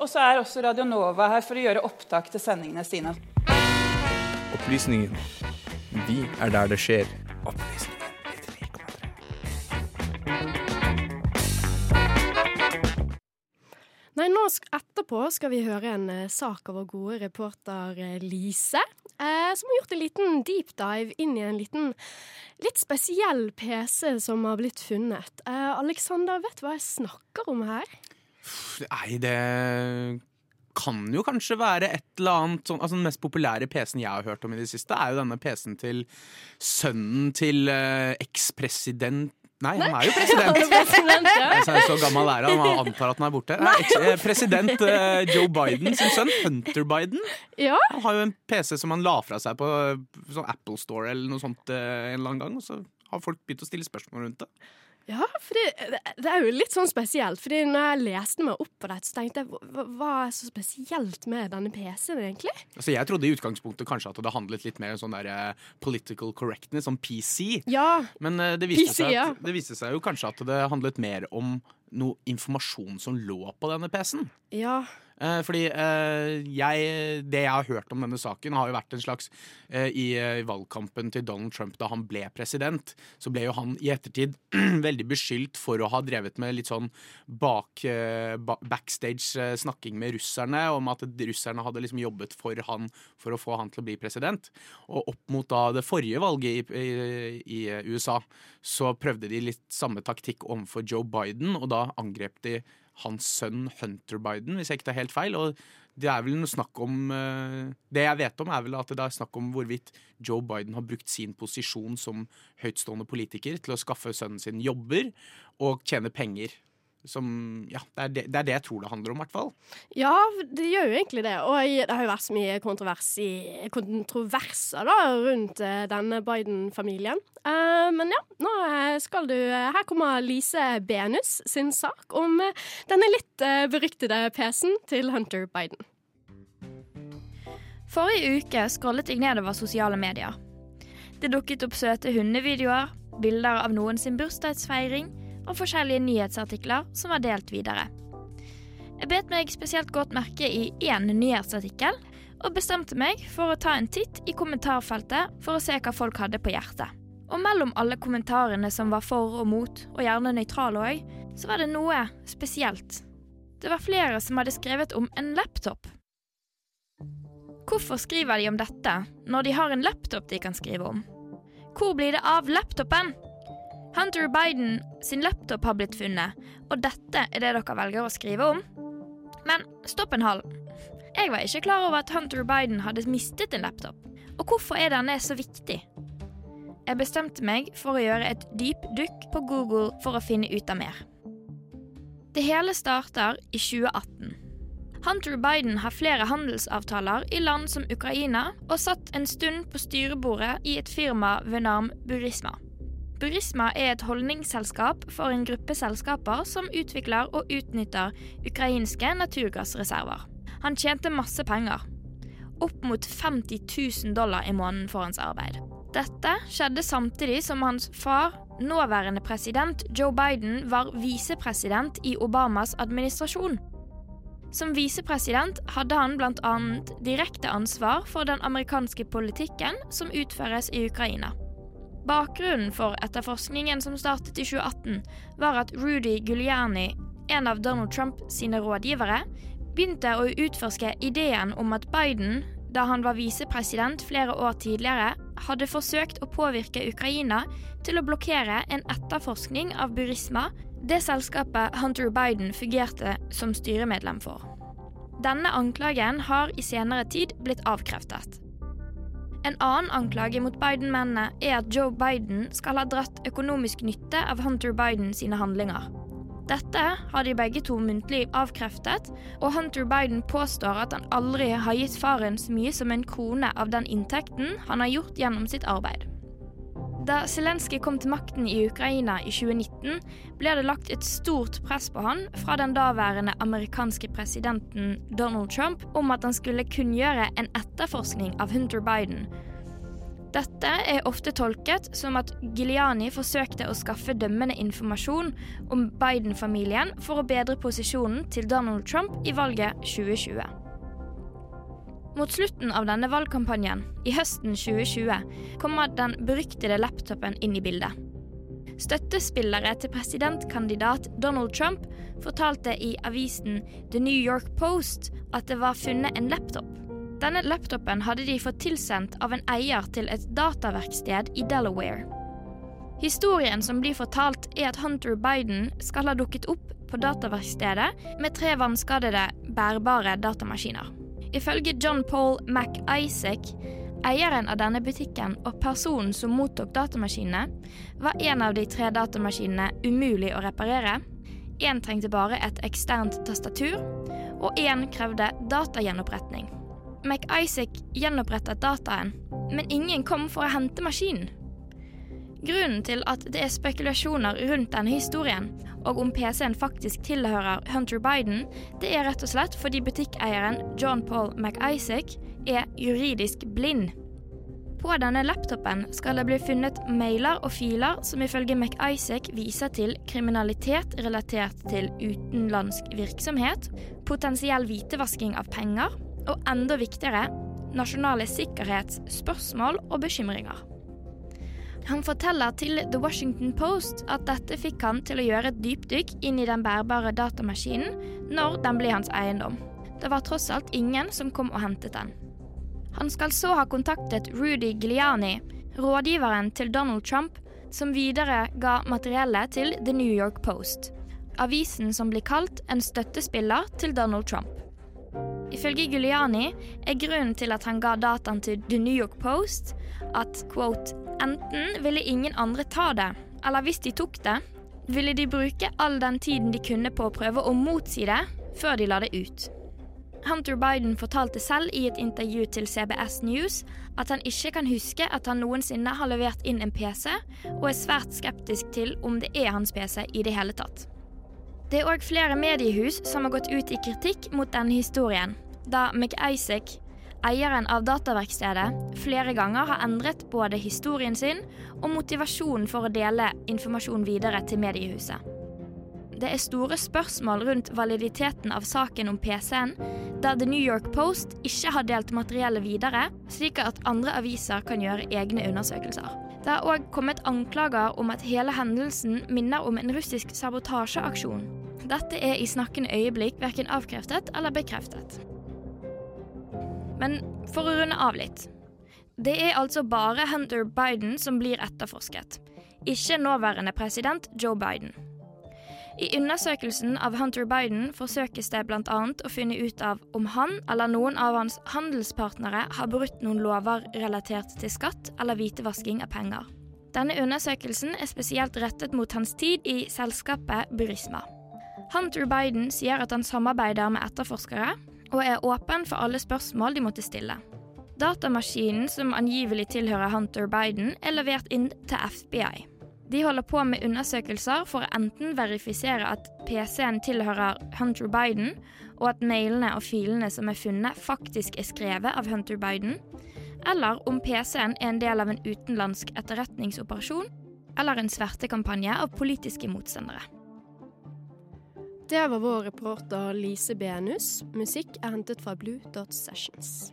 Og så er også Radio Nova her for å gjøre opptak til sendingene sine. Opplysningen. Vi er der det skjer. Opplysningen 93,3. Nei, nå Etterpå skal vi høre en uh, sak av vår gode reporter uh, Lise, eh, som har gjort en liten deep dive inn i en liten, litt spesiell PC som har blitt funnet. Alexander, vet du hva jeg snakker om her? Nei, det kan jo kanskje være et eller annet sånn, altså Den mest populære PC-en jeg har hørt om i det siste, er jo denne PC-en til sønnen til ekspresident Nei, han er jo president! president ja. Så gammel er han, han antar at han er borte. Nei, eh, president uh, Joe Biden sin sønn, Hunter Biden, ja. han har jo en PC som han la fra seg på sånn Apple Store eller noe sånt uh, en eller annen gang. Og så har folk begynt å stille spørsmål rundt det. Ja, for det, det, er jo litt sånn spesielt. Fordi når jeg leste meg opp på dette, så tenkte jeg hva, hva er så spesielt med denne PC-en, egentlig? Altså, Jeg trodde i utgangspunktet kanskje at det handlet litt mer om sånn der uh, political correctness, som PC. Ja, Men uh, det, viste PC, at, ja. det viste seg jo kanskje at det handlet mer om noe informasjon som lå på denne PC-en. Ja, Eh, fordi eh, jeg, det jeg har hørt om denne saken, har jo vært en slags eh, i, I valgkampen til Donald Trump da han ble president, så ble jo han i ettertid veldig beskyldt for å ha drevet med litt sånn bak, backstage snakking med russerne om at russerne hadde liksom jobbet for han for å få han til å bli president. Og opp mot da det forrige valget i, i, i USA så prøvde de litt samme taktikk overfor Joe Biden, og da angrep de hans sønn Hunter Biden, hvis jeg ikke tar helt feil. Og det er vel noe snakk om Det jeg vet om, er vel at det er snakk om hvorvidt Joe Biden har brukt sin posisjon som høytstående politiker til å skaffe sønnen sin jobber og tjene penger. Som, ja, det er det, det er det, jeg tror det handler om, i hvert fall. Ja, det gjør jo egentlig det. Og det har jo vært så mye kontroverser da, rundt denne Biden-familien. Uh, men ja, nå skal du Her kommer Lise Benus sin sak om denne litt uh, beryktede PC-en til Hunter Biden. Forrige uke scrollet jeg nedover sosiale medier. Det dukket opp søte hundevideoer, bilder av noen sin bursdagsfeiring og forskjellige nyhetsartikler som var delt videre. Jeg bet meg spesielt godt merke i én nyhetsartikkel, og bestemte meg for å ta en titt i kommentarfeltet for å se hva folk hadde på hjertet. Og mellom alle kommentarene som var for og mot, og gjerne nøytrale òg, så var det noe spesielt. Det var flere som hadde skrevet om en laptop. Hvorfor skriver de om dette, når de har en laptop de kan skrive om? Hvor blir det av laptopen? Hunter Biden sin laptop har blitt funnet, og dette er det dere velger å skrive om? Men stopp en hal. Jeg var ikke klar over at Hunter Biden hadde mistet en laptop. Og hvorfor er denne så viktig? Jeg bestemte meg for å gjøre et dyp dukk på Google for å finne ut av mer. Det hele starter i 2018. Hunter Biden har flere handelsavtaler i land som Ukraina, og satt en stund på styrebordet i et firma ved navn Burisma. Burisma er et holdningsselskap for en gruppe selskaper som utvikler og utnytter ukrainske naturgassreserver. Han tjente masse penger. Opp mot 50 000 dollar i måneden for hans arbeid. Dette skjedde samtidig som hans far, nåværende president Joe Biden, var visepresident i Obamas administrasjon. Som visepresident hadde han bl.a. direkte ansvar for den amerikanske politikken som utføres i Ukraina. Bakgrunnen for etterforskningen som startet i 2018, var at Rudy Giuliani, en av Donald Trump sine rådgivere, begynte å utforske ideen om at Biden, da han var visepresident flere år tidligere, hadde forsøkt å påvirke Ukraina til å blokkere en etterforskning av Burisma, det selskapet Hunter Biden fungerte som styremedlem for. Denne anklagen har i senere tid blitt avkreftet. En annen anklage mot Biden-mennene er at Joe Biden skal ha dratt økonomisk nytte av Hunter Biden sine handlinger. Dette har de begge to muntlig avkreftet, og Hunter Biden påstår at han aldri har gitt faren så mye som en krone av den inntekten han har gjort gjennom sitt arbeid. Da Zelenskyj kom til makten i Ukraina i 2019, ble det lagt et stort press på han fra den daværende amerikanske presidenten Donald Trump om at han skulle kunngjøre en etterforskning av Hunter Biden. Dette er ofte tolket som at Giuliani forsøkte å skaffe dømmende informasjon om Biden-familien for å bedre posisjonen til Donald Trump i valget 2020. Mot slutten av denne valgkampanjen, i høsten 2020, kommer den beryktede laptopen inn i bildet. Støttespillere til presidentkandidat Donald Trump fortalte i avisen The New York Post at det var funnet en laptop. Denne laptopen hadde de fått tilsendt av en eier til et dataverksted i Delaware. Historien som blir fortalt, er at Hunter Biden skal ha dukket opp på dataverkstedet med tre vannskadede, bærbare datamaskiner. Ifølge John Paul MacIsaac, Eieren av denne butikken og personen som mottok datamaskinene, var en av de tre datamaskinene umulig å reparere. Én trengte bare et eksternt tastatur, og én krevde datagjenoppretning. MacIsaac gjenopprettet dataen, men ingen kom for å hente maskinen. Grunnen til at det er spekulasjoner rundt denne historien, og om PC-en faktisk tilhører Hunter Biden, det er rett og slett fordi butikkeieren John Paul McIsaac er juridisk blind. På denne laptopen skal det bli funnet mailer og filer som ifølge McIsaac viser til kriminalitet relatert til utenlandsk virksomhet, potensiell hvitevasking av penger og enda viktigere nasjonale sikkerhetsspørsmål og bekymringer. Han forteller til The Washington Post at dette fikk han til å gjøre et dypdykk inn i den bærbare datamaskinen når den ble hans eiendom. Det var tross alt ingen som kom og hentet den. Han skal så ha kontaktet Rudy Giuliani, rådgiveren til Donald Trump, som videre ga materiellet til The New York Post, avisen som blir kalt en støttespiller til Donald Trump. Ifølge Giuliani er grunnen til at han ga dataen til The New York Post at quote, enten ville ingen andre ta det, eller hvis de tok det, ville de bruke all den tiden de kunne på å prøve å motsi det, før de la det ut. Hunter Biden fortalte selv i et intervju til CBS News at han ikke kan huske at han noensinne har levert inn en PC, og er svært skeptisk til om det er hans PC i det hele tatt. Det er òg flere mediehus som har gått ut i kritikk mot denne historien, da McIsaac, eieren av dataverkstedet, flere ganger har endret både historien sin og motivasjonen for å dele informasjon videre til mediehuset. Det er store spørsmål rundt validiteten av saken om PC-en, da The New York Post ikke har delt materiellet videre, slik at andre aviser kan gjøre egne undersøkelser. Det har òg kommet anklager om at hele hendelsen minner om en russisk sabotasjeaksjon. Dette er i snakkende øyeblikk verken avkreftet eller bekreftet. Men for å runde av litt. Det er altså bare Hunter Biden som blir etterforsket, ikke nåværende president Joe Biden. I undersøkelsen av Hunter Biden forsøkes det bl.a. å finne ut av om han eller noen av hans handelspartnere har brutt noen lover relatert til skatt eller hvitevasking av penger. Denne undersøkelsen er spesielt rettet mot hans tid i selskapet Burisma. Hunter Biden sier at han samarbeider med etterforskere, og er åpen for alle spørsmål de måtte stille. Datamaskinen som angivelig tilhører Hunter Biden, er levert inn til FBI. De holder på med undersøkelser for å enten verifisere at PC-en tilhører Hunter Biden, og at mailene og filene som er funnet, faktisk er skrevet av Hunter Biden, eller om PC-en er en del av en utenlandsk etterretningsoperasjon eller en svertekampanje av politiske motstandere. Det var vår reporter Lise Benus. Musikk er hentet fra Blue Dot Sessions.